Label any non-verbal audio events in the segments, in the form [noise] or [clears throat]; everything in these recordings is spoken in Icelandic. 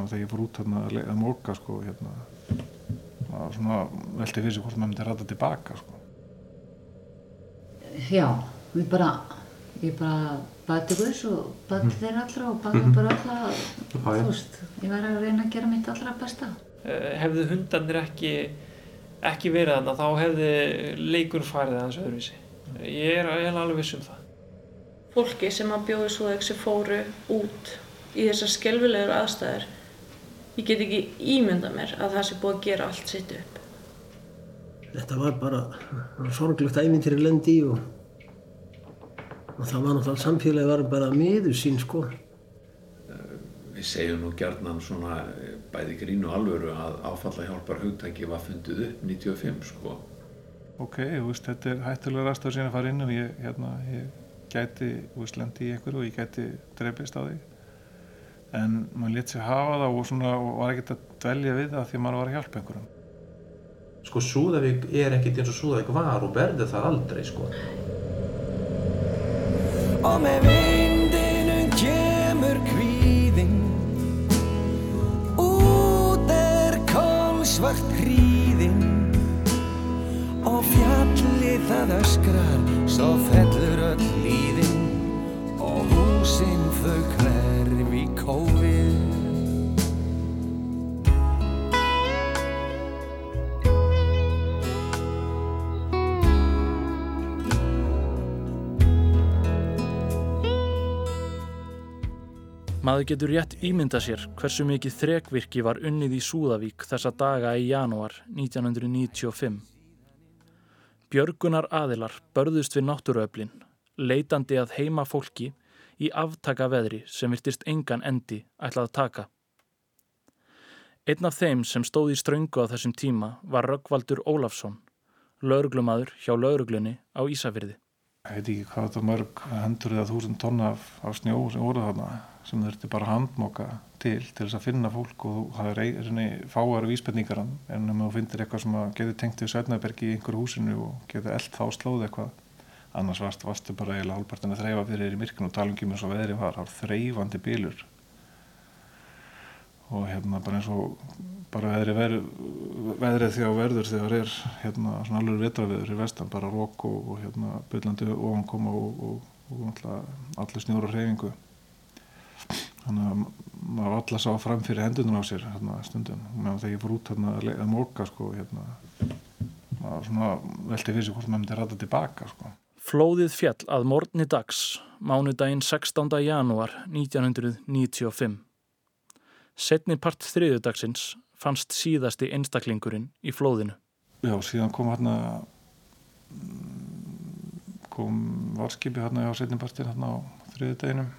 meðan þegar ég fór út hérna að, að móka sko hérna að svona velti fyrir sig hvort maður myndi ræta tilbaka sko. Já, við bara, ég bara bæti Guðs og bæti þeir allra og bæti bara alla, Já, já. þú veist, ég væri að reyna að gera mitt allra besta. Eh, hefðu hundarnir ekki ekki verið þarna þá hefði leikur farið aðeins öðruvísi ég er eiginlega alveg viss um það fólki sem að bjóði svo ekki sem fóru út í þessar skelvilegur aðstæður ég get ekki ímynda mér að það sé búið að gera allt sitt upp Þetta var bara sorglegt æmyndir í lendi og, og það var náttúrulega samfélagi var bara miður sín sko. Við segjum nú gjarnan svona bæði grín og alvöru að áfalla hjálpar hugtæki var fundið upp 95 sko. ok, veist, þetta er hættulega ræstöð síðan að fara inn og ég, hérna, ég gæti, þú veist, lendi í einhverju og ég gæti drefist á því en maður létt sér hafa það og svona og var ekkert að dvelja við það því að maður var að hjálpa einhverjum. Sko Súðavík er ekkert eins og Súðavík var og verður það aldrei sko. Og með vindinum kemur kvíðin Út er kólsvart hríðin Og fjallið það öskrar Svo fellur öll líðin. Og húsin þau hverf í kófið Maður getur rétt ímynda sér hversu mikið þrekvirki var unnið í Súðavík þessa daga í janúar 1995. Björgunar aðilar börðust við náttúruöflin, leitandi að heima fólki í aftaka veðri sem virtist engan endi ætlað að taka. Einn af þeim sem stóð í ströngu á þessum tíma var Röggvaldur Ólafsson, lauruglumadur hjá lauruglunni á Ísafyrði. ég veit ekki hvað þetta mörg hendur eða þúsund tonna af, af snjó sem voru þarna sem þurfti bara handmoka til til þess að finna fólk og það er einni fáar vísbendingar en ef þú finnir eitthvað sem að getur tengt við Sveinarbergi í einhverju húsinu og getur eld þá slóð eitthvað annars varst, varstu bara eiginlega hálpartin að þreyfa fyrir þér í myrkun og tala um ekki með svo veðri var, það var þreyfandi bílur. Og hérna bara eins og bara veðri veðri, veðrið þegar verður þegar er hérna svona alveg vetraveður í vestan bara rók og, og hérna byllandi ofankoma og, og, og náttúrulega allir snjóra hreyfingu. Þannig að maður allar sá fram fyrir hendunum á sér hérna stundum. Meðan þegar ég fór út hérna að, að móka sko hérna maður svona velti fyrir sig hvort maður myndi ræta tilbaka sko Flóðið fjall að morgni dags, mánudaginn 16. janúar 1995. Setni part þriðudagsins fannst síðasti einstaklingurinn í flóðinu. Já, síðan kom hérna kom varskipi hérna á setnipartin hérna á þriðudeginum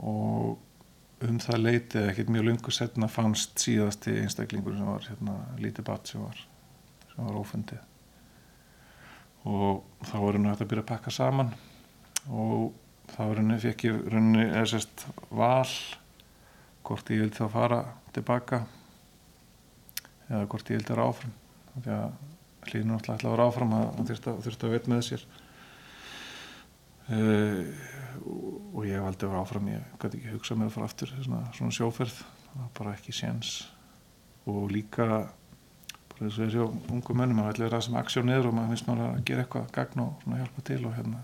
og um það leitið ekkert mjög lungu setna fannst síðasti einstaklingur sem var hérna lítið bat sem var, var ófundið og þá var henni hægt að byrja að pakka saman. Og þá var henni fekk ég henni eða sérst val hvort ég vildi þá fara tilbaka eða hvort ég vildi vera áfram. Af því að hlýðinu náttúrulega ætla að vera áfram að hann þurfti að, að veit með sér. Uh, og ég valdi að vera áfram ég gæti ekki hugsað mér að fara aftur svona, svona sjóferð, það var bara ekki séns. Og líka eins og þessi ungu mönnum maður ætla að vera sem aksjón niður og maður finnst maður að gera eitthvað gagn og hjálpa til og hérna.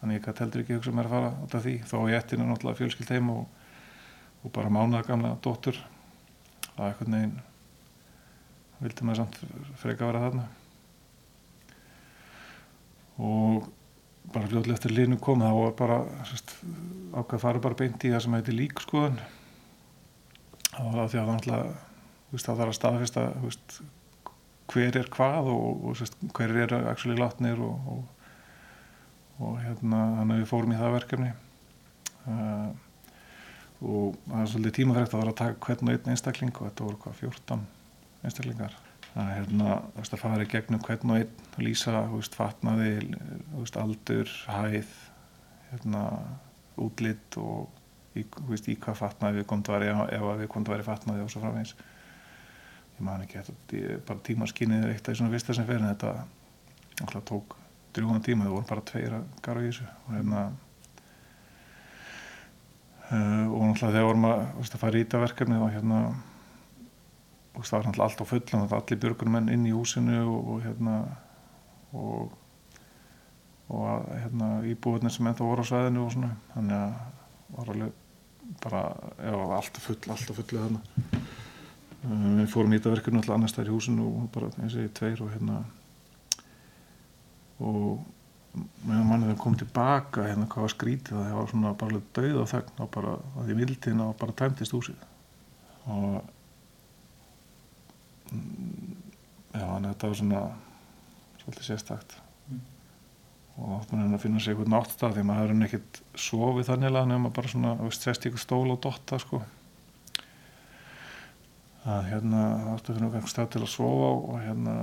Þannig ég gæti heldur ekki hugsað mér að fara út af því. Þó ég ætti nú náttúrulega fjölskyld heim og, og bara mánaða gamla dóttur. Er eitthvað neginn vildi maður samt freka vera þarna. Og bara fljóðlega eftir linu kom þá var bara að fara bara beint í það sem heitir líkskoðun. Og það því að það náttúrulega það þarf að staðfesta hver er hvað og, og sérst, hver er actually látnir og, og, og hérna að við fórum í það verkefni. Uh, og það er svolítið tímafrekt að það var að taka hvern og einn einstakling og þetta voru hvað 14 einstaklingar. Það er hérna að fara í gegnum hvern og einn og lýsa þú veist, fatnaði þú veist, aldur, hæð hérna, útlitt og í, þú veist, í hvað fatnaði við komum að vera ef við komum að vera fatnaði og svo framvegis ég man ekki ég, bara tímaskinnið er eitt af því svona fyrsta sem fer en þetta tók drjúan tíma það voru bara tveir að gara í þessu. Og hérna uh, og náttúrulega þegar vorum að, að fara í þetta verkefni og hérna veist, það var náttúrulega allt á fullum allir björgunumenn inn í húsinu og, og hérna og og hérna íbúðunir sem ennþá voru á sveðinu og svona. Þannig að var alveg bara, já, allt full, allt fullu þarna við fórum í þetta verkefni alltaf annars þær í húsinu og bara eins og ég tveir og hérna og meðan mannið þegar kom tilbaka hérna hvað var skrítið það var svona bara dauð og þegn og bara að því vildin og bara tæmtist húsið. Og mm, já þannig að þetta var svona svolítið sérstakt. Og þá búin að finna sér eitthvað náttstað því maður hefur nekkit sofið þannig að nefnum bara svona, sest ykkur stól og dotta sko að hérna það að finna einhvern stað til að sofa á og hérna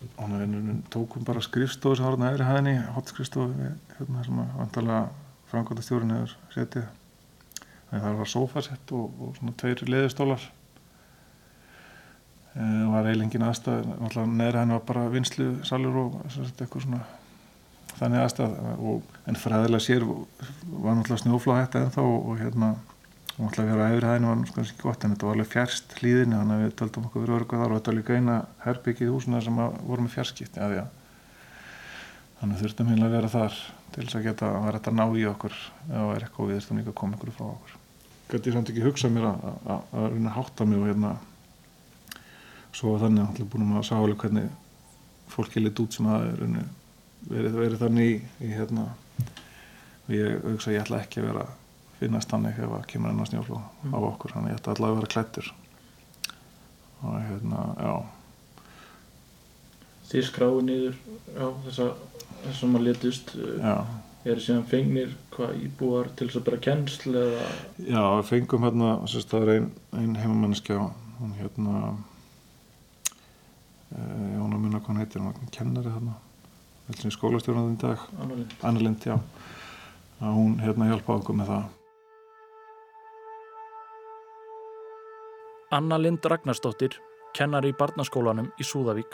og við tókum bara skrifstofu sem var á næri hæðinni, hotskrifstofu hérna sem að vantarlega framkvæmda stjórn hefur setið. Þannig það var sofasett og, og svona tveir leðustólar e, og var eilingin aðstæð náttúrulega neðra henni var bara vinslu salur og eitthvað svona þannig aðstæð og, en fræðilega sér var náttúrulega snjóflá hægt ennþá og, og hérna og náttúrulega vera á efri hæðinu var kannski gott en þetta var alveg fjärst hlýðinu þannig að við töldum okkur verið örguð þar og þetta var líka eina herbyggið húsuna sem voru með fjarskipti að því að þannig þurftum heimlega að vera þar til þess að geta að vera þetta ná í okkur eða er eitthvað við þurftum líka að koma ykkur frá okkur. Gæti ég samt ekki hugsað mér að, að, reyna að hátta mig og hérna svo þannig hann búin að sá alveg hvernig fólki lit út sem að er verið, verið þannig í, í hérna að ég ætla ekki að finnast ef að kemur enn á snjóflóð mm. á okkur, þannig að ég ætla allavega að vera klættur og hérna, já. Þið skráðu niður já, þess að þess að maður letust já. er síðan fengnir hvað íbúar til þess að bara kennsl eða? Já, við fengum hérna sérst, það er einn ein heimamennskja hún hérna eh, ég vona að munna hvað hann heitir hann kennari hérna skólastjórnarinn í dag. Annalind, Annalind já. Að hún hérna hjálpaði okkur með það Anna Lind Ragnarsdóttir, kennari í barnaskólanum í Súðavík,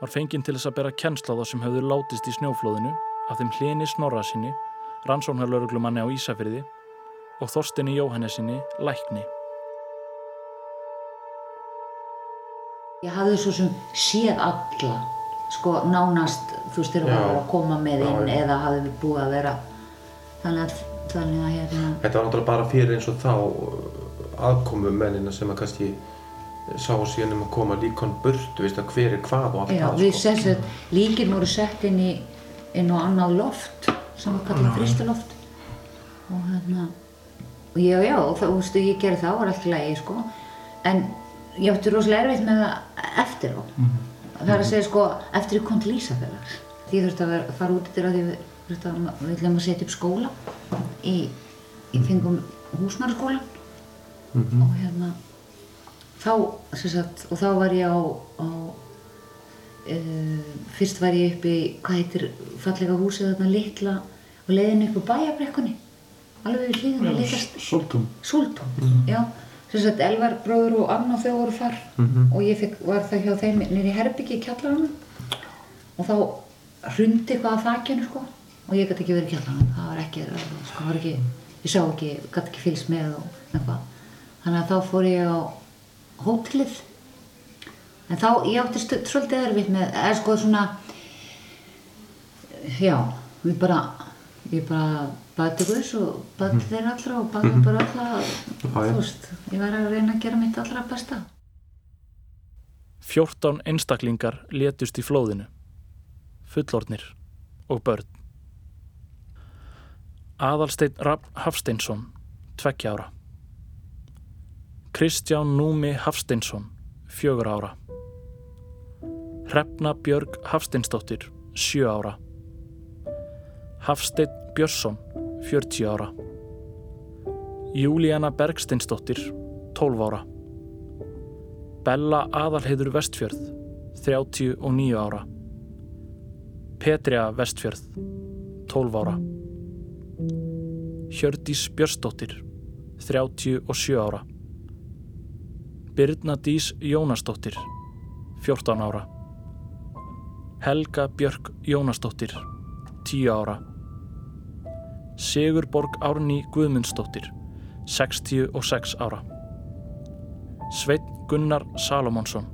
var fenginn til þess að bera kennsla þá sem höfðu látist í snjóflóðinu af þeim hlini snorra sinni, rannsóknarlauruglumanni á Ísafyrði og Þorstinni Jóhannesinni Lækni. Ég hafði svo sem séð alla, sko nánast, þú veist, þegar Já. maður var að koma með inn Já, já. eða hafði búið að vera, þannig að, þannig að hérna, Þetta var náttúrulega bara fyrir eins og þá aðkomu mennina sem að kannski sá síðan um að koma líkon burtu, veist að hver er hvað og allt já, það við sko. sem sagt, líkin voru sett inn í, inn á annað loft, sem við kallum fristiloft og hérna, og já, já, og það, þú veist, ég gerði það, var allt í lagi, sko, en ég átti rosalega erfitt með það eftir á. Það er að segja, sko, eftir ég kom til Ísafélags. Því þurfti að vera, fara út til að því við, að, við ætlum að setja upp skóla í, í fengum húsmæraskólan og hérna, þá, sem sagt, og þá var ég á, á uh, fyrst var ég upp í, hvað heitir fallega húsið þarna litla og leiðin upp á bæjabrekkunni, alveg við hlýðina litla Soltún Súltún, já. Sem sagt, Elvar bróður og Anna þau voru þar. Og ég fikk, var það hjá þeim nýri herbyggi í kjallaranum. Og þá hrundi eitthvað að þakjanu sko. Og ég gæti ekki verið í kjallaranum, það var ekki, sko, var ekki, ég sá ekki, gæti ekki fylgst með og eitthvað. Þannig að þá fór ég á hótelið en þá, ég átti svolítið erfitt með, eða sko svona, já, við bara, ég bara bæti Guðs og bæti þeir allra og bæti bara allra, Já, þú veist, ég var að reyna að gera mitt allra besta. 14 einstaklingar létust í flóðinu, fullornir og börn. Aðalsteinn Rapp Hafsteinsson, tveggja ára. Kristján Númi Hafsteinsson, fjögur ára. Hrefna Björg Hafsteinsdóttir, sjö ára. Hafsteinn Björnsson, 40 ára. Júlíana Bergsteinsdóttir, 12 ára. Bella Aðalheiður Vestfjörð, 39 ára. Petria Vestfjörð, 12 ára. Hjördís Björnsdóttir, 37 ára. Birna Dís Jónasdóttir, 14 ára. Helga Björk Jónasdóttir, 10 ára. Sigurborg Árný Guðmundsdóttir, 66 ára. Sveit Gunnar Salomonsson,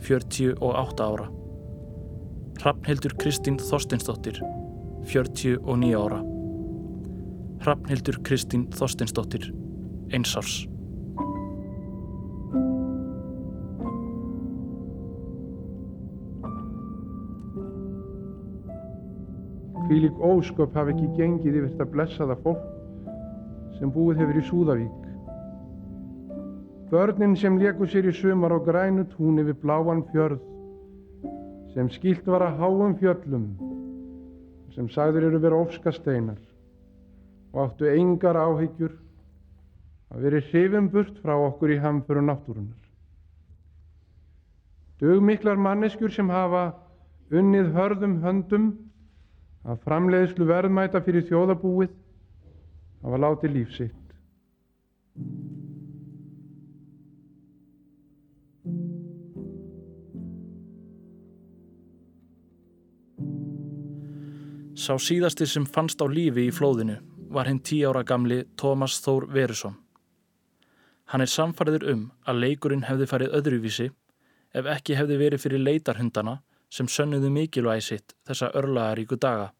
48 ára. Hrafnhildur Kristín Þorstinsdóttir, 49 ára. Hrafnhildur Kristín Þorstinsdóttir, einsárs. Hvílík ósköp hafi ekki gengið yfir þetta blessaða fólk sem búið hefur í Súðavík. Börnin sem leku sér í sumar á grænu tún yfir bláan fjörð sem skilt var að háum fjöllum sem sagður eru verið ofskasteinar og áttu engar áhyggjur að veri hrifum burt frá okkur í hamföru náttúrunar. Dugmiklar manneskjur sem hafa unnið hörðum höndum að framleiðslu verðmæta fyrir þjóðabúið hafa látið líf sitt. Sá síðasti sem fannst á lífi í flóðinu var hinn tí ára gamli Tómas Þór Verusson. Hann er samfariður um að leikurinn hefði farið öðruvísi ef ekki hefði verið fyrir leitarhundana sem sönnuðu mikilvægi sitt þessa örlaðaríku daga.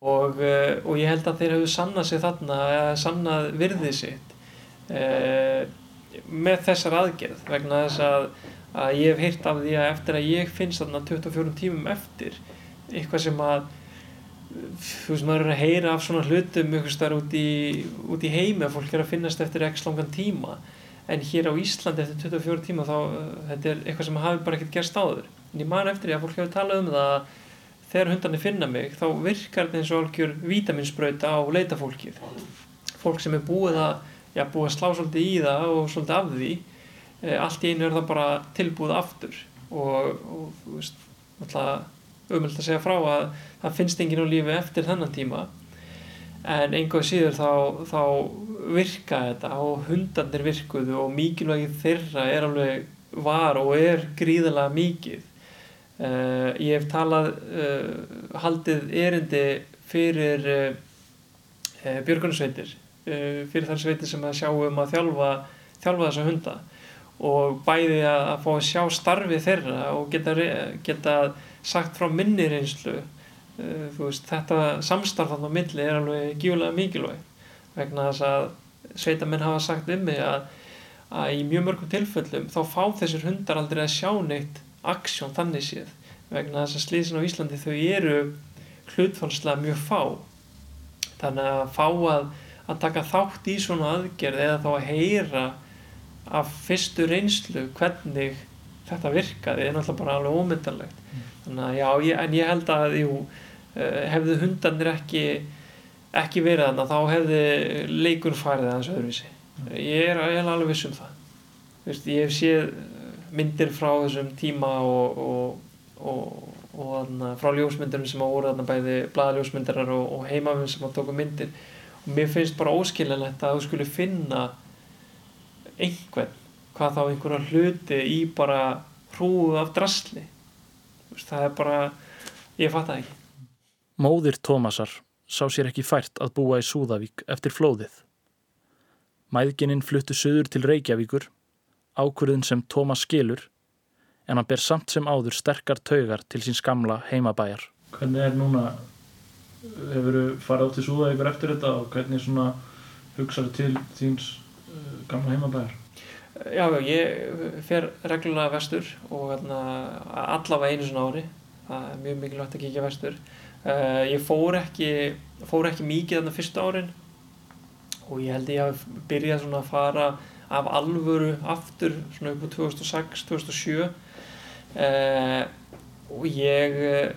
Og, uh, og ég held að þeir hefðu sannað sig þarna, sannað virðið sitt uh, með þessar aðgerð vegna þess að, að ég hef heyrt af því að eftir að ég finnst þarna 24 tímum eftir eitthvað sem að þú veist maður er að heyra af svona hlutum ykkur starf út í, út í heimi að fólk er að finnast eftir x langan tíma en hér á Íslandi eftir 24 tíma þá uh, þetta er eitthvað sem hafi bara ekkert gerst áður ég man eftir því að fólk hefur talað um það að þegar hundarnir finna mig þá virkar þetta eins og algjör vítaminsbrauta á leitafólkið. Fólk sem er búið að, já, búið að slá svolítið í það og svolítið af því e, allt í einu er það bara tilbúið aftur. Og, og þú veist alltaf umöld að segja frá að það finnst enginn á lífi eftir þennan tíma. En einhvað síður þá, þá virka þetta og hundarnir virkuðu og mikilvægið þeirra er alveg var og er gríðilega mikið Uh, ég hef talað uh, haldið erindi fyrir uh, björgunarsveitir fyrir þar sveitir sem að sjá um að þjálfa, þjálfa þessa hunda. Og bæði að, að fá að sjá starfi þeirra og geta, geta sagt frá minni reynslu veist, þetta samstarfan á milli er alveg gífulega mikilvæg vegna þess að sveitamenn hafa sagt um mig að, að í mjög mörgum tilfellum þá fá þessir hundar aldrei að sjá neitt aksjón þannig séð vegna þess að slísin á Íslandi þau eru hlutfalslega mjög fá þannig að fá að, að taka þátt í svona aðgerð eða þá að heyra af fyrstu reynslu hvernig þetta virkaði er náttúrulega bara alveg ómyndarlegt mm. þannig að já, ég, en ég held að jú, hefðu hundarnir ekki ekki verið þannig þá hefði leikur farið aðeins öðruvísi mm. ég er, er alveg viss um það Vist, ég hef séð myndir frá þessum tíma og, og, og, og þarna, frá ljósmyndirum sem á voru bæði bladaljósmyndirar og heimafinn sem á tóku myndir. Og mér finnst bara óskiljanlegt að þú skulle finna einhvern hvað þá einhverja hluti í bara hrúðu af drasli. Það er bara, ég fatt það ekki. Móðir Tómasar sá sér ekki fært að búa í Súðavík eftir flóðið. Mæðgininn fluttu söður til Reykjavíkur ákvörðin sem Tómas skilur en hann ber samt sem áður sterkar taugar til síns gamla heimabæjar. Hvernig er núna, hefur þú farið átt í súða ykkur eftir þetta og hvernig svona hugsaðu til þíns uh, gamla heimabæjar? Já, ég fer reglulega vestur og allavega einu svona ári, það er mjög mikilvægt að kíkja vestur. Uh, ég fór ekki, fór ekki mikið þarna fyrsta árin og ég held ég að byrja svona að fara af alvöru aftur svona upp á 2006-2007 eh, og ég eh,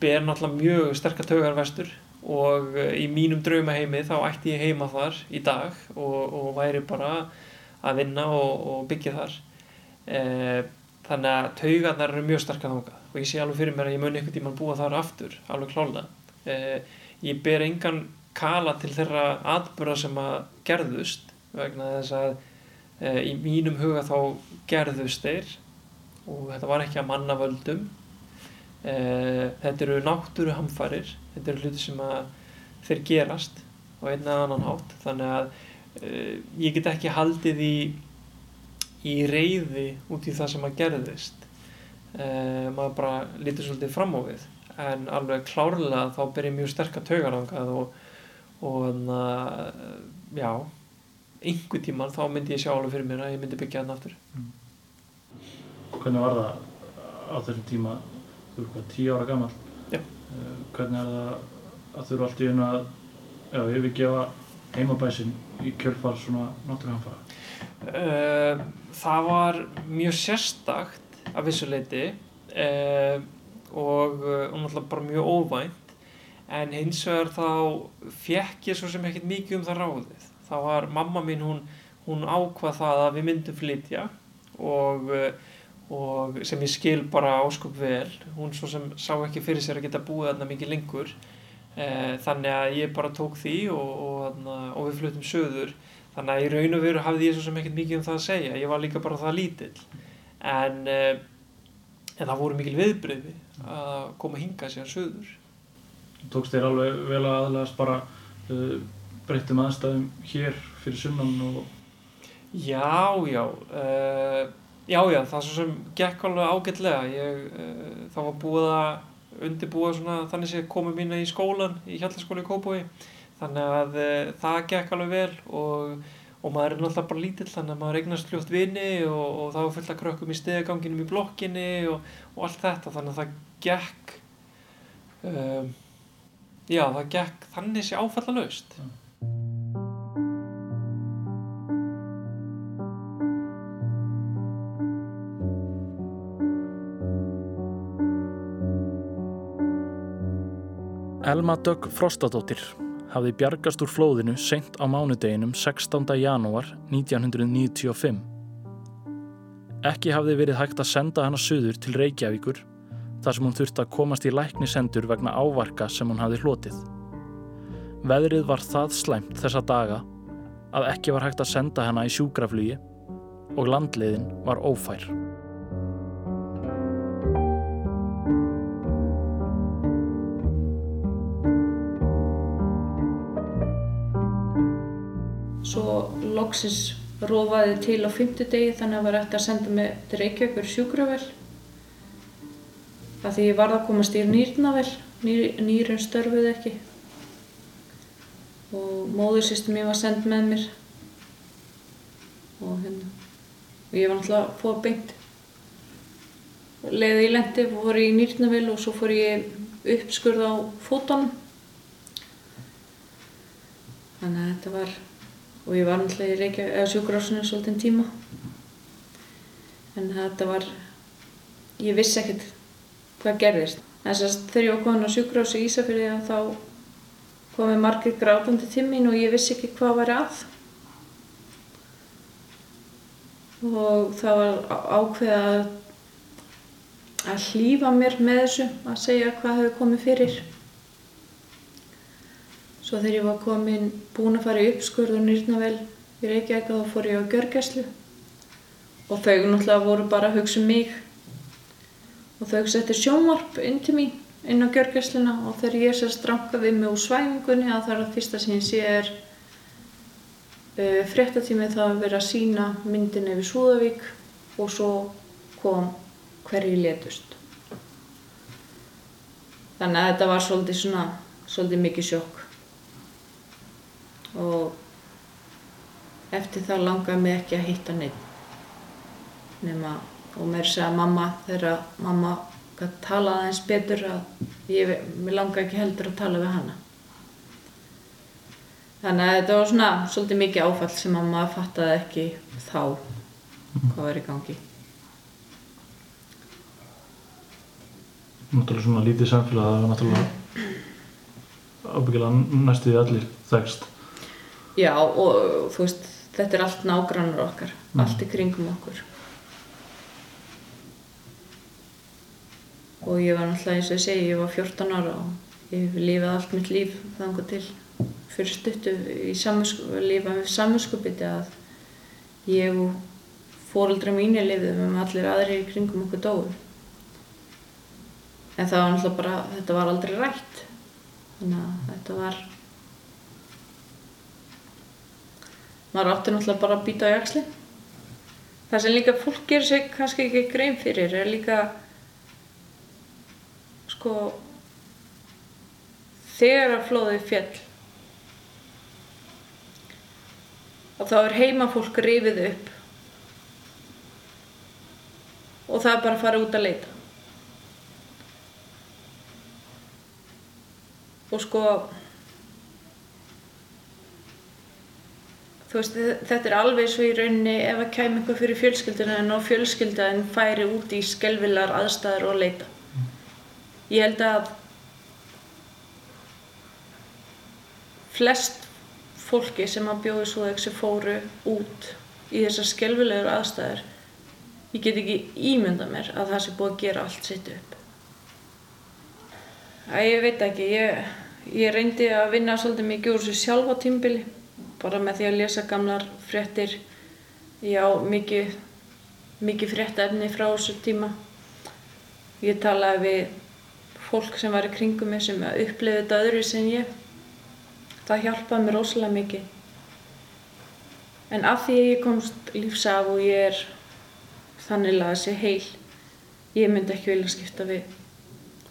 ber náttúrulega mjög sterkar taugar vestur og eh, í mínum draumaheimi þá ætti ég heima þar í dag og, og væri bara að vinna og, og byggja þar. Eh, þannig að taugarnar eru mjög sterkar þánga og ég sé alveg fyrir mér að ég mun einhvern tíman búa þar aftur alveg klála eh, ég ber engan kala til þeirra atbyrða sem að gerðust vegna þess að í mínum huga þá gerðust þeir og þetta var ekki að manna völdum eh, þetta eru náttúru hamfarir þetta eru hluti sem að þeir gerast á einn eða annan hátt. Þannig að uh, ég get ekki haldið í í reyði út í það sem að gerðist. Maður bara lítur svolítið fram á við. En alveg klárlega þá byrja mjög sterkar taugarangað og, og þannig að já, einhver tíman þá myndi ég sjá alveg fyrir mér að ég myndi byggja hann aftur Hvernig var það á þessum tíma, þú eru hvað, tíu ára gammal? Já. Uh, hvernig er það að þú eru allt í einu að já, yfirgefa heimabæsin í kjölfar svona náttúruhamfara? Uh, það var mjög sérstakt af vissu leiti uh, og, uh, og náttúrulega bara mjög óvænt en hins vegar þá fekk ég svo sem ekkert mikið um það ráðið þá var mamma mín hún, hún ákvað það að við myndum flytja og, uh, og sem ég skil bara áskup vel hún svo sem sá ekki fyrir sér að geta búið þarna mikið lengur uh, þannig að ég bara tók því og, og, og við flutum söður þannig að í raun og veru hafði ég svo sem ekkert mikið um það að segja ég var líka bara það lítill. En, uh, en það voru mikil viðbreyði að koma hinga sér söður Tókst þér alveg vel að aðlæðast bara uh, breyttum aðstæðum hér fyrir sunnan og Já, já, uh, já, já, það sem gekk alveg ágætlega. Ég, uh, það var búið að undirbúa svona þannig sé komið mína í skólan, í Hjallaskóli í Kópói. Þannig að uh, það gekk alveg vel og, og maður er náttúrulega bara lítill þannig að maður eignast fljótt vini og, og það var fullt að krökkum í stegaganginum í blokkinni og, og allt þetta. Þannig að það gekk, já, það gekk þannig sé áfallalaust. Elma Dögg Frostadóttir hafði bjargast úr flóðinu seint á mánudeginum 16. janúar 1995. Ekki hafði verið hægt að senda hana suður til Reykjavíkur þar sem hún þurfti að komast í læknisendur vegna ávarka sem hún hafði hlotið. Veðrið var það slæmt þessa daga að ekki var hægt að senda hana í sjúkraflugi og landleiðin var ófær. Svo loksins rofaði til á fimmtudegi þannig að var eftir að senda mig til Reykjavíkur sjúkravel. Það því ég varð að komast í nýrnavel, Nýr, nýrun störfuð ekki. Og móðursýstum ég var send með mér. Og hérna, og ég var náttúrulega að fóða beint. Leiði í lendi, fór ég í nýrnavel og svo fór ég uppskurð á fótunum. Þannig að þetta var, og ég var náttúrulega í sjúkrásinu svolítinn tíma. En þetta var, ég vissi ekkert hvað gerðist. Þess að þegar ég var komin á sjúkrás í Ísafirði að þá komið margir grátandi til mín og ég vissi ekki hvað var að. Og það var ákveðið að, að hlýfa mér með þessu, að segja hvað hefur komið fyrir. Svo þegar ég var komin, búin að fara í uppskurð og nýrnavel í Reykjavík þá fór ég á gjörgæslu. Og þau náttúrulega voru bara að hugsa um mig. Og þau setti sjónvarp inn til mín, inn á gjörgæsluna og þegar ég sérst rankaði mig úr svæfingunni að það er að fyrsta sem ég sé er uh, fréttatími það að vera að sína myndin yfir Súðavík og svo kom hverju létust. Þannig að þetta var svolítið svona, svolítið mikið sjokk. Og eftir það langaði mig ekki að hitta neitt nema og mér segja mamma þegar mamma gæti talað aðeins betur að ég, langaði ekki heldur að tala við hana. Þannig að þetta var svona svolítið mikið áfall sem mamma fattaði ekki þá hvað var í gangi. Náttúrulega svona lítið samfélag það var náttúrulega ábyggilega næstuði allir þekst. Já og þú veist þetta er allt nágrannar okkar, allt í kringum okkur. og ég var náttúrulega eins og ég segi, ég var 14 ára og ég hef lifað allt mitt líf þangar til fyrir stuttu í lífa með saminskupiti að ég og fóreldra mínir lifðum um allir aðri í kringum okkur dói. En það var náttúrulega bara, þetta var aldrei rætt. Þannig að þetta var, maður átti náttúrulega bara að býta á jaksli það sem líka fólk gerir sig kannski ekki grein fyrir er líka sko þegar að flóðið fjall og þá er heimafólk rifið upp. Og það er bara að fara út að leita. Og sko veist þetta er alveg svo í rauninni ef að kæmi eitthvað fyrir fjölskylduna en á fjölskyldan færi út í skelvilar aðstæður og leita. Ég held að flest fólki sem að bjóði svo sem fóru út í þessar skelvilegur aðstæður ég get ekki ímynda mér að það sé búið að gera allt sitt upp. Að ég veit ekki ég, ég reyndi að vinna svolítið mikið úr þessu sjálfa tímbili bara með því að lesa gamlar fréttir. Já mikið mikið fréttaefni frá þessu tíma. Ég talaði við fólk sem var í kringum mig sem upplifði þetta öðru sem ég. Það hjálpaði mér rosalega mikið. En af því ég komst lífs af og ég er þannig að þessi heil ég myndi ekki vilja skipta við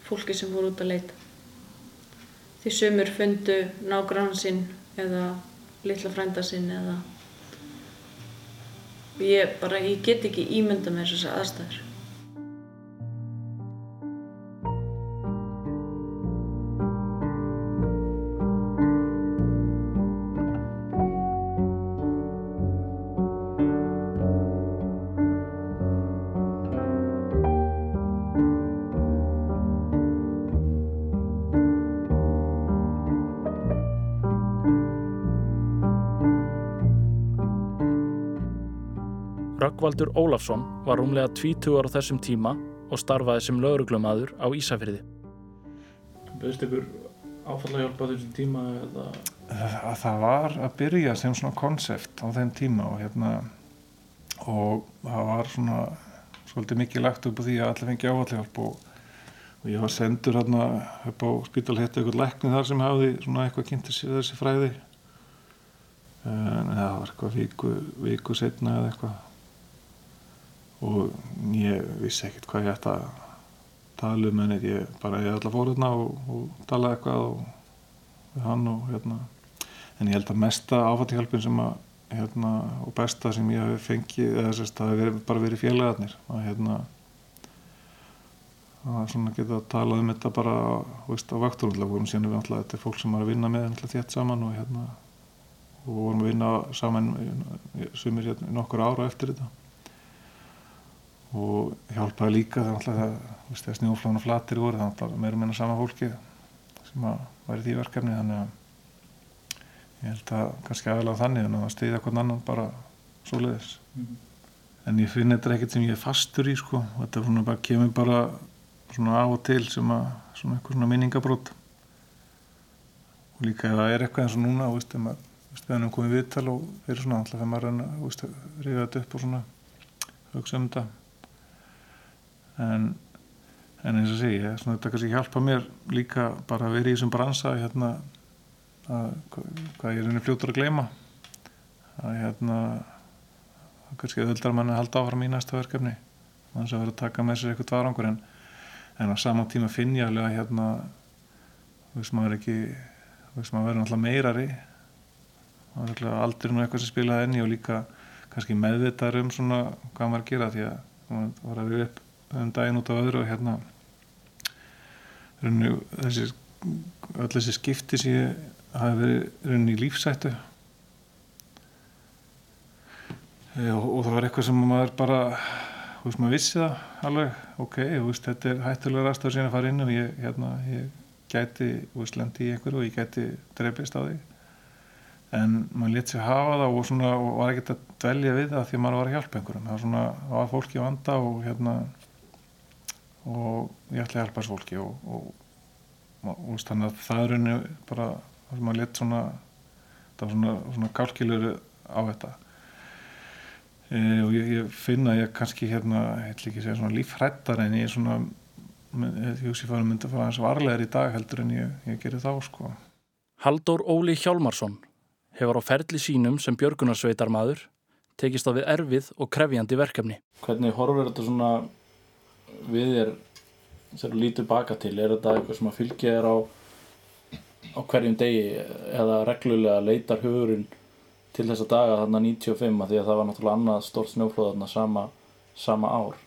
fólki sem voru út að leita. Því sömur fundu nágrann sinn eða litla frænda sinn eða ég bara, ég get ekki ímynda með þessu aðstæður Röggvaldur Ólafsson var rúmlega 20 á þessum tíma og starfaði sem lauruglumadur á Ísafyrði. Böðist ykkur áfallahjálp á þessum tíma eða? Að það var að byrja sem svona konsept á þeim tíma og hérna og það var svona svolítið mikið lagt upp á því að allir fengi áfallahjálp og, og ég var sendur hérna upp á spítalhettu eitthvað lækni þar sem hafði svona eitthvað kynnti sér þessi fræði en það var eitthvað viku, viku setna eða eitthvað og ég vissi ekkert hvað ég ætti að tala um en ég bara ég ætla að fóra hérna og, og tala eitthvað og, hann og hérna. En ég held að mesta áfatihjálpin sem að hérna og besta sem ég hef fengið eða þess að það hef bara verið félagarnir að hérna að svona geta að tala um þetta bara veist, á vakturundlega vorum síðan við alltaf þetta er fólk sem er að vinna með þétt saman og hérna og vorum að vinna saman sumir hérna nokkur ára eftir þetta og hjálpaði líka þegar snjóflána flatir voru þannig að meira meina sama fólki sem að væri því verkefni. Þannig að ég held að kannski aðalega þannig en að stiðja hvern annan bara svo leiðis mm -hmm. en ég finn þetta ekkert sem ég er fastur í sko. Þetta bara kemur bara svona á og til sem að svona eitthvað svona minningabrót og líka ef það er eitthvað eins og núna og veist, við erum komið viðtal og fyrir svona alltaf þegar maður þetta upp og svona hugsa um þetta en, en eins og sé ég svona, þetta kannski hjálpa mér líka bara að vera í þessum bransa hérna, að, hvað ég er einnig fljótur að gleyma. Að hérna kannski öðuldar manni að halda áfram í næsta verkefni þannig að vera að taka með sér eitthvað varangur en, en á sama tíma finn ég alveg að hérna veist maður ekki veist maður verður náttúrulega meirari. Aldrei nú eitthvað sem spilaði enni og líka kannski meðvitaður um svona hvað maður gera því að það var að við upp um daginn út á öðru og hérna rauninu, þessi, öll þessi skipti sem ég hafi verið rauninni í lífsættu e, og, og það var eitthvað sem maður bara þú veist maður vissi það alveg ok, þú veist þetta er hættulega rastur síðan að fara inn og ég, hérna, ég gæti lendi í einhverju og ég gæti dreipist á því. En maður létt sér hafa það og, svona, og var ekkert að dvelja við það því að maður var að hjálpa einhverjum. Það var svona, það var fólki á vanda og hérna og ég ætla að hjálpa þessu fólki og, og, og, og þannig að það er rauninu bara það sem að leta svona það var svona, svona kálkilur á þetta e, og ég, ég finna ég kannski hérna segja svona lífhrættar en ég er svona ég hugsi að það myndi að fara eins varlegar í dag heldur en ég, ég gerir þá sko Haldur Óli Hjálmarsson hefur á ferli sínum sem björgunarsveitarmaður tekist á við erfið og krefjandi verkefni. Hvernig horfur þetta svona við þér þegar þú lítur baka til? Er þetta eitthvað sem að fylgja þér á, á hverjum degi eða reglulega leitar hugurinn til þessa daga þarna 95 að því að það var náttúrulega annað stórt snjóflóð þarna sama, sama ár?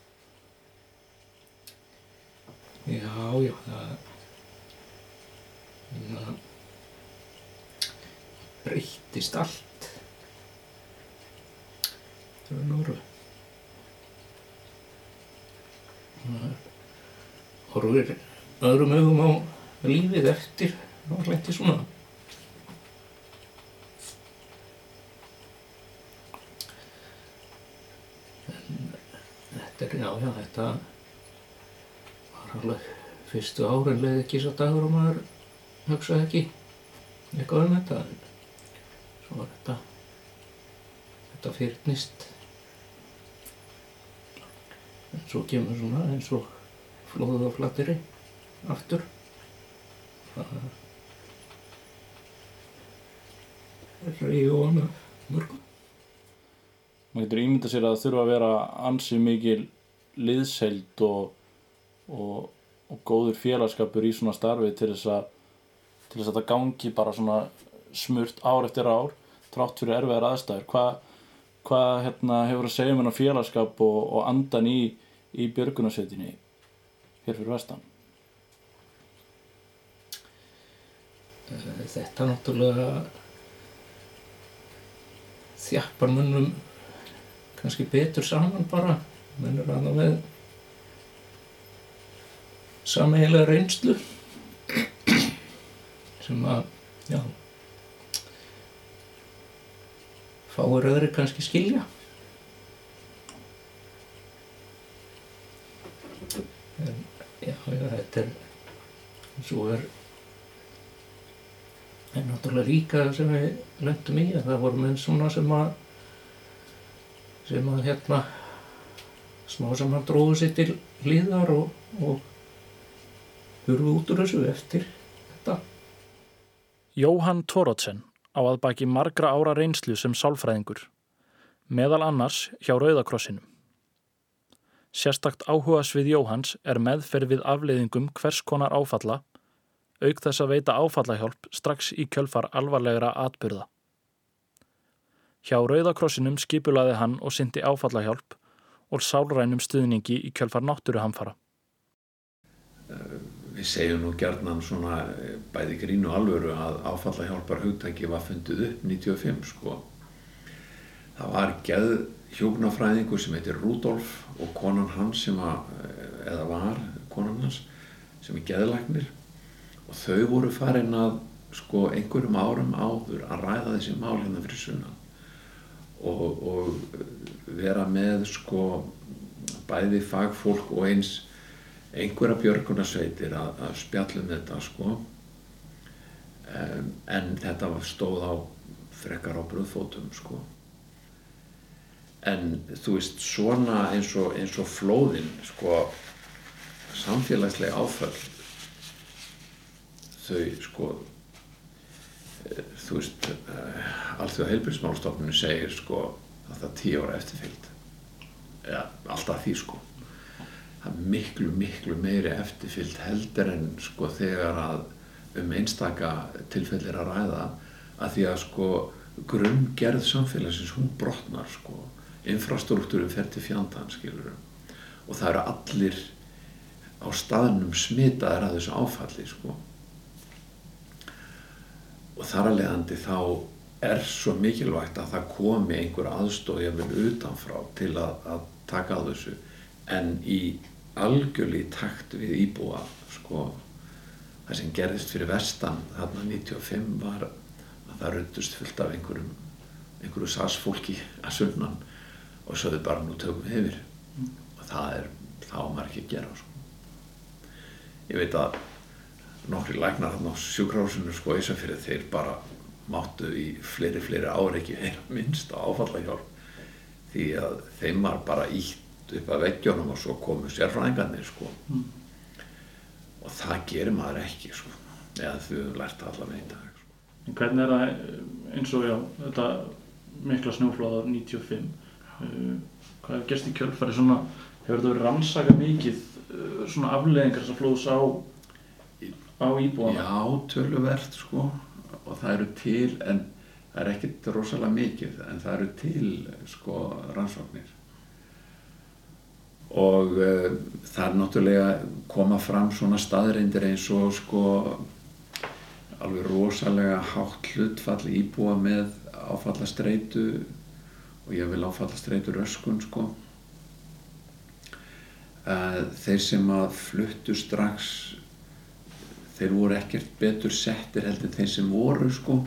Já, já, það, það breyttist allt. Það var norðu. Horfir öðrum augum á lífið eftir og hlætti svona. En þetta er, já, já, þetta var alveg fyrstu árin leið ekki svo dagur og maður hugsaði ekki eitthvað um þetta en svo var þetta þetta fyrnist en svo kemur svona eins og flóðuð á flattiri aftur. Það er reyð og annað mörgum maður getur ímynda sér að það þurfa að vera ansi mikil liðseild og, og, og góður félagskapur í svona starfi til þess að til þess að þetta gangi bara svona smurt ár eftir ár trátt fyrir erfiðar aðstæður. Hvað hva, hérna, hefur að segja um hennar félagskap og, og andan í, í björgunarsveitinni hér fyrir vestan. Þetta náttúrulega þjappar munnum kannski betur saman bara. Mennur að það með sameigilega reynslu sem að já fáir öðru kannski skilja en já, já, þetta er svo er en náttúrulega líka sem við lendum í að það voru menn svona sem að sem að hérna smá sem hann dróði sér til hlýðar og, og hurfu út úr þessu eftir þetta. Jóhann Torótsen á að baki margra ára reynslu sem sálfræðingur, meðal annars hjá Rauðakrossinum. Sérstakt áhuga svið Jóhanns er meðferð við afleiðingum hvers konar áfalla, auk þess að veita áfallahjálp strax í kjölfar alvarlegra atbyrða. Hjá Rauðakrossinum skipulaði hann og syndi áfallahjálp og sálrænum stuðningi í kjölfar náttúruhamfara. Við segjum nú gerðnan svona bæði grín og alvöru að áfallahjálpar hugtæki var fundið upp 95 sko. Það var geð hjóknafræðingur sem heitir Rudolf og konan hans sem að, eða var konan hans sem er geðlæknir. Og þau voru farin að sko einhverjum árum áður að ræða þessi mál hérna fyrir sunnan. Og, og vera með sko bæði fagfólk og eins einhverja björgunarsveitir að, að spjallum þetta sko. Um, en þetta stóð á frekar á bröðfótum sko en þú veist svona eins og, eins og flóðin sko samfélagslega áföll þau sko þú veist allþjóða heilbjörnsmálstofnunu segir sko að það er tíu ára eftirfylgd. Ja, alltaf því sko. Það er miklu miklu meiri eftirfylgd heldur en sko þegar að um einstaka tilfellir að ræða að því að sko grunngerð samfélagsins hún brotnar sko infrastruktúrum fer til fjandan skilur og það eru allir á staðnum smitaðir að þessu áfalli sko. Og þar að leiðandi þá er svo mikilvægt að það komi einhver aðstóð jafnvel utanfrá til að, að taka á þessu en í algjörli takt við íbúa sko. Það sem gerðist fyrir vestan þarna 95 var að það rundust fullt af einhverjum einhverju sasfólki að sunnan og svo þau bara nú tökum við yfir mm. og það er, þá maður ekki að gera sko. ég veit að nokkri læknar á sjúkrahúsinu sko eins og fyrir þeir bara máttu í fleiri fleiri ári ekki eina minnst á áfallahjálp því að þeim var bara ítt upp að veggjónum og svo komu sérfræðingarnir sko mm. og það gerir maður ekki sko eða þau hefur lært allavega í dag sko. Hvernig er það eins og já, þetta mikla snjóflóða 95 uh, hvað hefur gerst í kjölfari svona, hefur þetta verið rannsaka mikið uh, svona afleðingar sem flóðs á á íbúana? Já, töluvert sko. Og það eru til, en það er ekkert rosalega mikið, en það eru til sko rannsóknir. Og uh, það er náttúrulega koma fram svona staðreindir eins og sko alveg rosalega hátt hlutfall íbúa með áfallastreitu og ég vil áfallastreitu röskun sko. Uh, þeir sem að fluttu strax þeir voru ekkert betur settir heldur en þeir sem voru sko.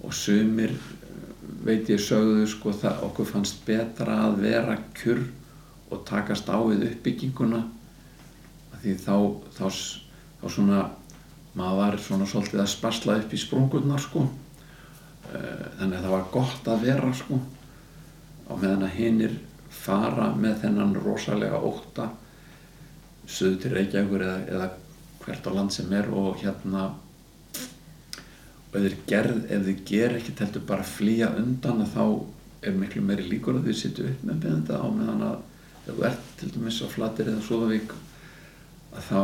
Og sumir veit ég sögðu sko það okkur fannst betra að vera kjur og takast á við uppbygginguna. Því þá, þá, þá svona maður var svona svolítið að spasla upp í sprungurnar sko. Eh, þannig að það var gott að vera sko á meðan að hinnir fara með þennan rosalega óta söðu til Reykjavíkur eða, eða hvert á land sem er og hérna og ef ef þeir ger ekki heldur bara að flýja undan að þá er miklu meiri líkur að þau sittu upp með beðenda á meðan að ef þú ert til dæmis á Flatir eða Súðavík að þá,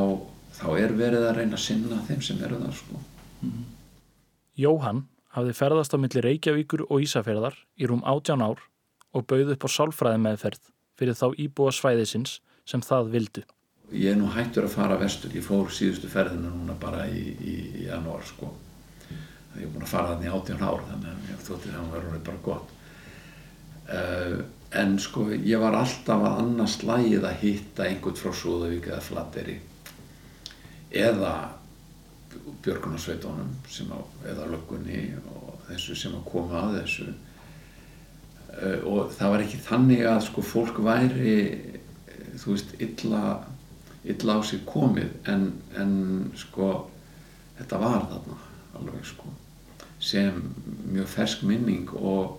þá er verið að reyna að sinna þeim sem eru þar sko. Jóhann hafði ferðast á milli Reykjavíkur og Ísafjörðar í rúm 18 ár og bauð upp á sálfræði meðferð fyrir þá íbúa svæðisins sem það vildu. Ég er nú hættur að fara vestur, ég fór síðustu ferðina núna bara í, í, í janúar sko. Ég er búin að fara þannig 18 ár þannig að ég þótti það að vera bara gott. Uh, en sko ég var alltaf að annars lægið að hitta einhvern frá Súðavík eða Flateri eða björgunarsveitónum eða löggunni og þessu sem að koma að þessu og það var ekki þannig að sko fólk væri þú veist illa, illa á sig komið en, en sko þetta var þarna alveg sko sem mjög fersk minning og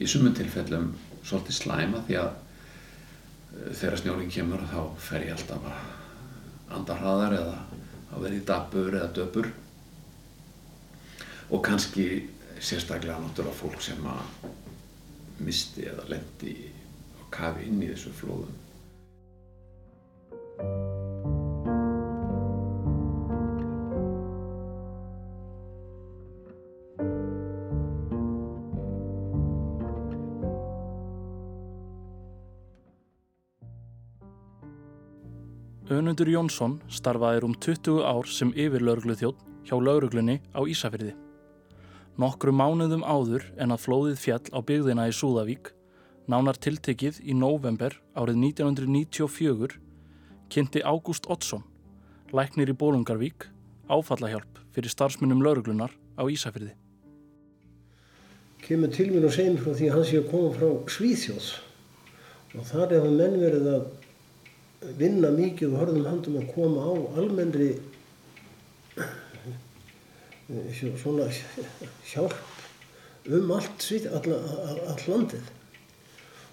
í sumum tilfellum svolítið slæma því að uh, þegar snjólinn kemur þá fer ég alltaf að anda hraðar eða að vera í dabur eða döpur. Og kannski sérstaklega náttúrulega fólk sem að misti eða lendi og kafi inn í þessu flóðum. Önundur Jónsson starfaði um 20 ár sem yfirlaurugluþjótt hjá lauruglunni á Ísafyrði. Nokkru mánuðum áður en að flóðið fjall á byggðina í Súðavík, nánar tiltekið í november árið 1994, kynnti Ágúst Oddsson, læknir í Bólungarvík, áfallahjálp fyrir starfsmunum lauruglunar á Ísafyrði. Kemur til mér og segir mér frá því að hann sé að koma frá Svíþjóðs og þar hefur menn verið að vinna mikið og hörðum handum að koma á almennri svona hjálp um allt svít, all, all, all landið.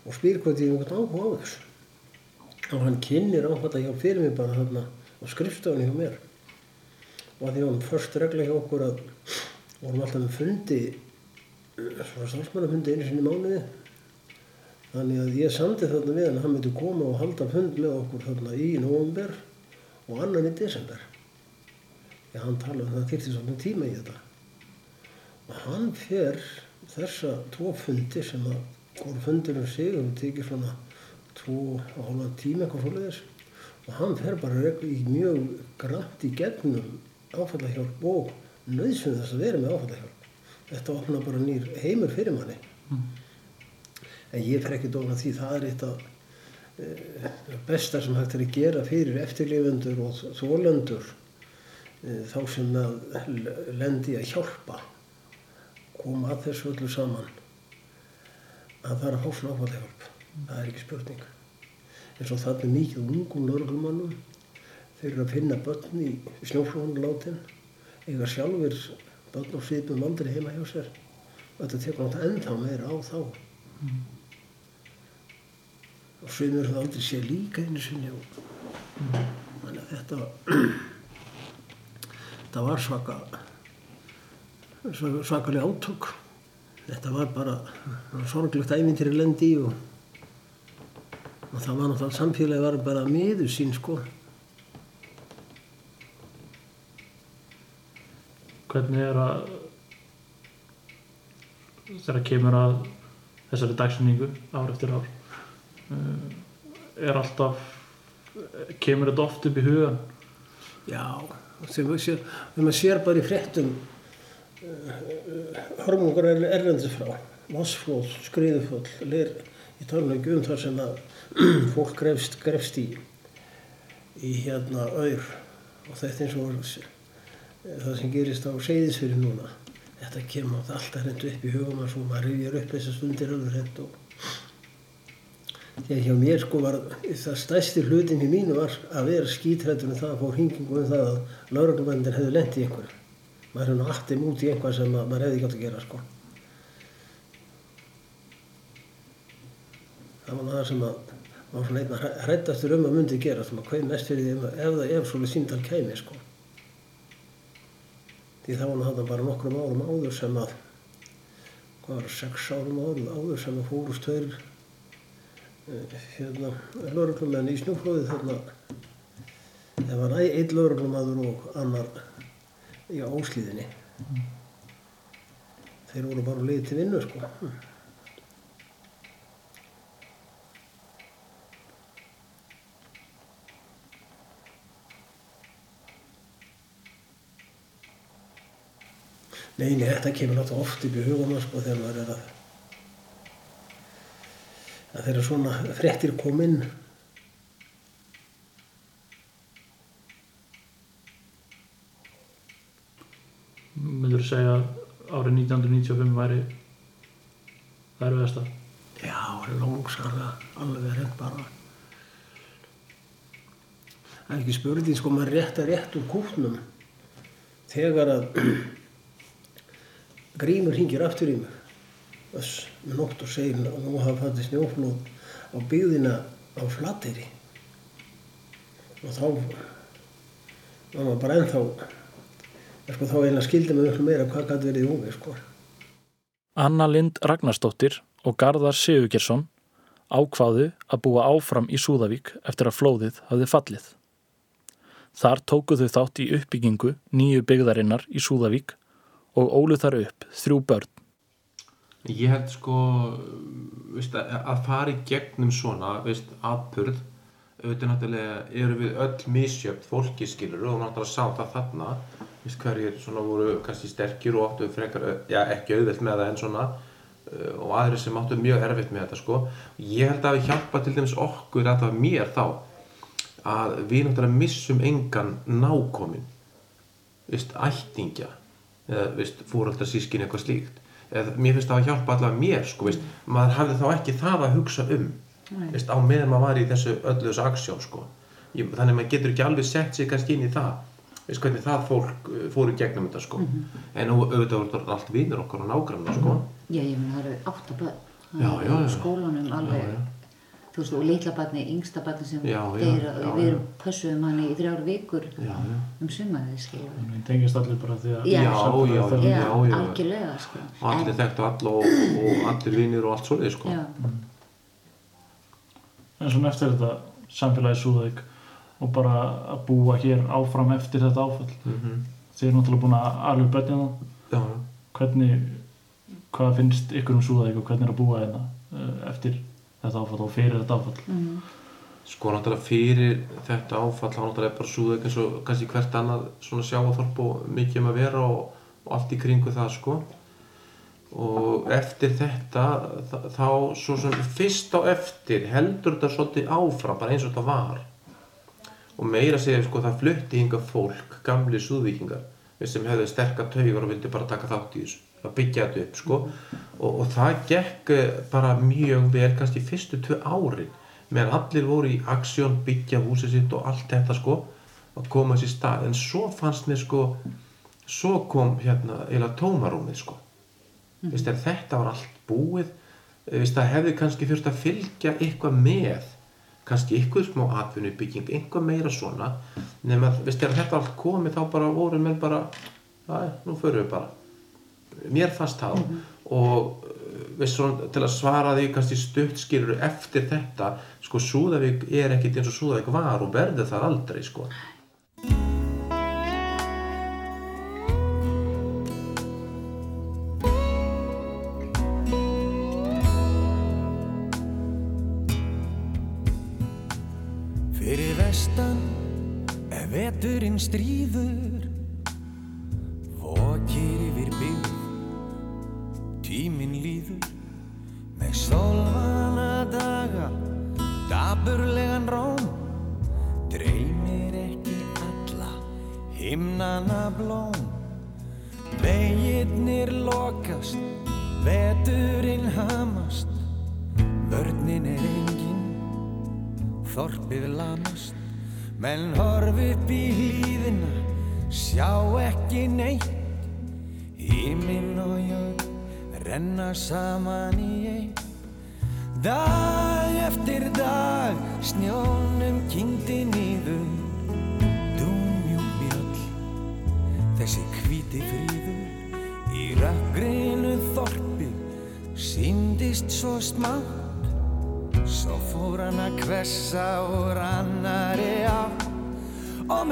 Og spyr hvað ég einhvern áhuga á þessu. Og hann kynir áhuga hjá fyrir mig bara þarna á skrifstofunni hjá mér. Og að því hann först regla hjá okkur að vorum alltaf með fundi svona stálsmannafundi einu sinni mánuði. Þannig að ég samti þarna við hann að hann myndi koma og halda fund með okkur þarna í november og annan í desember. Já, hann tala um það þýrti svona tíma í þetta. Og hann fer þessa tvo fundi sem að voru fundir um sig og tekið svona tvo og hálfa tíma eitthvað fólkið og hann fer bara í mjög grænt í gegnum áfallahjálp og nöðsum þess að vera með áfallahjálp. Þetta opna bara nýr heimur fyrir manni. Mm en ég fer ekki dóna því það er eitt af e, besta sem hægt er að gera fyrir eftirlifundur og þólöndur e, þá sem að lendi að hjálpa koma að þessu öllu saman að það er að fá svona áfallega hjálp það er ekki spurning. Eins og það er mikið ungum lörglumannum þeir eru að finna börn í snjóflónulátin eiga sjálfur börn og svipum aldrei heima hjá sér. Og þetta tekur náttúrulega ennþá meira á þá. Mm og svimur það aldrei sé líka einu sinni og mm. þetta þetta var svaka sva- svakalega átök. Þetta var bara sorglegt ævintýri lendi í og, og það var náttúrulega samfélagi var bara miður sín sko. Hvernig er að þegar kemur að þessari dagsinningu ár eftir ár uh, er alltaf kemur þetta oft upp í hugan Já, sem maður sér bara í fréttum uh, hörmungar erlendis frá, vassflóð, skriðuföll, lir, ég tala ekki um þar sem að [clears throat] fólk grefst, grefst í, í hérna auður og þetta eins og það sem gerist á seyðisfyrir núna. Þetta kemur alltaf hreint upp í hugum og maður rifjar upp þessar stundir alveg hreint og að hjá mér sko var það stærsti hlutin í mínu var að vera skítrættur um það að fá hringingu um það að lauruglumennir hefðu í einhverju. Maður hefði aftur út í einhvað sem að maður hefði gátt að gera sko. Það var það sem að var svona einn að hrættastur um að myndi gera sem að hvað mest fyrir því um ef það ef svona síndal kæmi sko. Því það var þarna bara nokkrum árum áður sem að hvað var sex árum áður, áður sem að fórust eh, hérna lauruglumenn í snjóflóði þarna. Það var einn lauruglumadur og annar í óslíðinni þeir voru bara liðið til vinnu sko. Nei, nei, þetta kemur náttúrulega oft upp í hugum sko þegar maður er að að þeirra svona fréttir kom inn myndur þú segja að árið 1995 væri það erfiðasta Já, langsarlega, alveg rétt bara. Það er ekki spurning, sko, maður rétt að rétt úr kútnum þegar að [clears throat] grímur hringir aftur í mig. Þess með nótt og segir að nú hafa fættið snjóflóð á byggðina á Flateyri. Og þá var maður bara ennþá, sko, þá eiginlega skildi mig miklu meira hvað gæti verið í húfi, sko. Anna Lind Ragnarsdóttir og Garðar Sigurgjersson ákváðu að búa áfram í Súðavík eftir að flóðið hafði fallið. Þar tóku þau þátt í uppbyggingu nýju byggðarinnar í Súðavík og ólu þar upp þrjú börn. Ég held sko, veist, að, fara í gegnum svona, veist, atburð, auðvitað náttúrulega eru við öll misjöfn fólki skilur og náttúrulega sá það þarna, veist, hverjir svona voru kannski sterkir og áttu frekar, já ekki auðvelt með það en svona uh, og aðrir sem áttu mjög erfitt með þetta sko. Ég held að við hjálpa til dæmis okkur, að það var mér þá, að við náttúrulega missum engan nákomin, ættingja eða veist, fóröldar sískin eitthvað slíkt eða mér finnst það að hjálpa allavega mér sko, veist, maður hafði þá ekki það að hugsa um veist, á meðan maður var í þessu öllu þessu aksjón sko. Ég, þannig að maður getur ekki alveg sett sig kannski inn í það veist, hvernig það fólk uh, fór í gegnum þetta sko. en nú auðvitað voru allt vinur okkar og nágrannar sko. Já, ég meina það eru já, já. Í skólanum alveg, Já, já. Þú veist, og litla barni, yngsta barni sem deyr, já, við erum pössuðum hann í þrjár vikur Já, já. um sumarið, skiljum. Við tengist allir bara því að Já. Já, já, það- Já, já, já. algjörlega, sko. og allir þekktu alla og, og allir vinir og allt svoleiði sko. Já, En svona eftir þetta samfélagi Súðavík og bara að búa hér áfram eftir þetta áfall. Mhm. Þið er náttúrulega búin að alveg börnina það. Hvernig, hvað finnst ykkur um Súðavík og hvernig er að búa hérna eh, eftir þetta áfall og fyrir þetta áfall? mhm, Sko náttúrulega fyrir þetta áfall þá náttúrulega er bara súðauk eins og kannski hvert annað svona sjáaþorp og mikið um að vera og, og allt í kringu það sko. Og eftir þetta þa- þá svo sem fyrst á eftir heldur þetta svolítið áfram bara eins og þetta var. Og meira segja sko það flutti hinga fólk gamli súðvíkingar sem hefðu sterkar taugar og vildi bara taka þátt í þessu að byggja þetta upp sko. Og, og það gekk eh, bara mjög vel kannski fyrstu tvö árin meðan allir voru í aksjón byggja húsið sitt og allt þetta sko að koma þessi stað. En svo fannst mér sko svo kom hérna eila tómarúmið sko. Mm. Vist, þetta var allt búið Vist, það hefði kannski þurft að fylgja eitthvað með kannski eitthvað smá atvinnubygging eitthvað meira svona nema þetta allt komið þá bara voru menn bara að nú förum við bara mér fannst þá og uh, veist svona til að svara því kannski stutt skilur eftir þetta sko Súðavík er ekkit eins og Súðavík var og verður það aldrei sko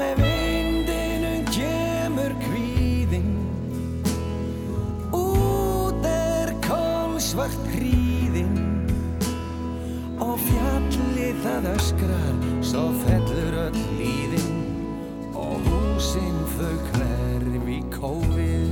með vindinum kemur kvíðinn. Út er kólsvart hríðinn. Og fjallið það öskrar Svo fellur öll líðinn Og húsinn þau hverf í kófið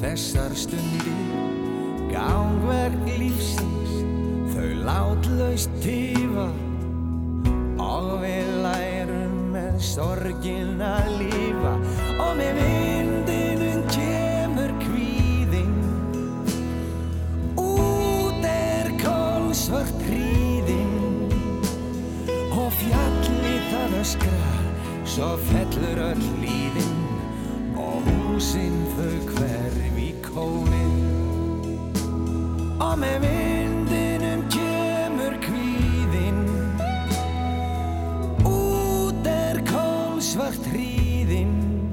þessar stundir. Gangverk lífsins, þau látlaust tífa Og við lærum með sorgin að lífa Og með vindinum kemur kvíðinn. Út er kólsvört hríðinn. Og fjallið það öskrar Svo fellur öll líðinn Og húsinn þau hverf í kófið Og með vindinum kemur kvíðinn. Út er kólsvart hríðinn.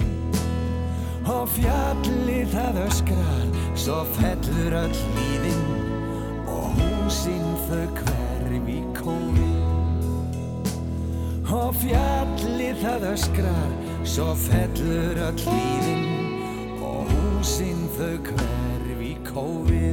Og fjallið það öskrar Svo fellur öll líðinn Og húsinn þau hverf í kófið Og fjallið það öskrar Svo fellur öll líðinn hverfi kófi.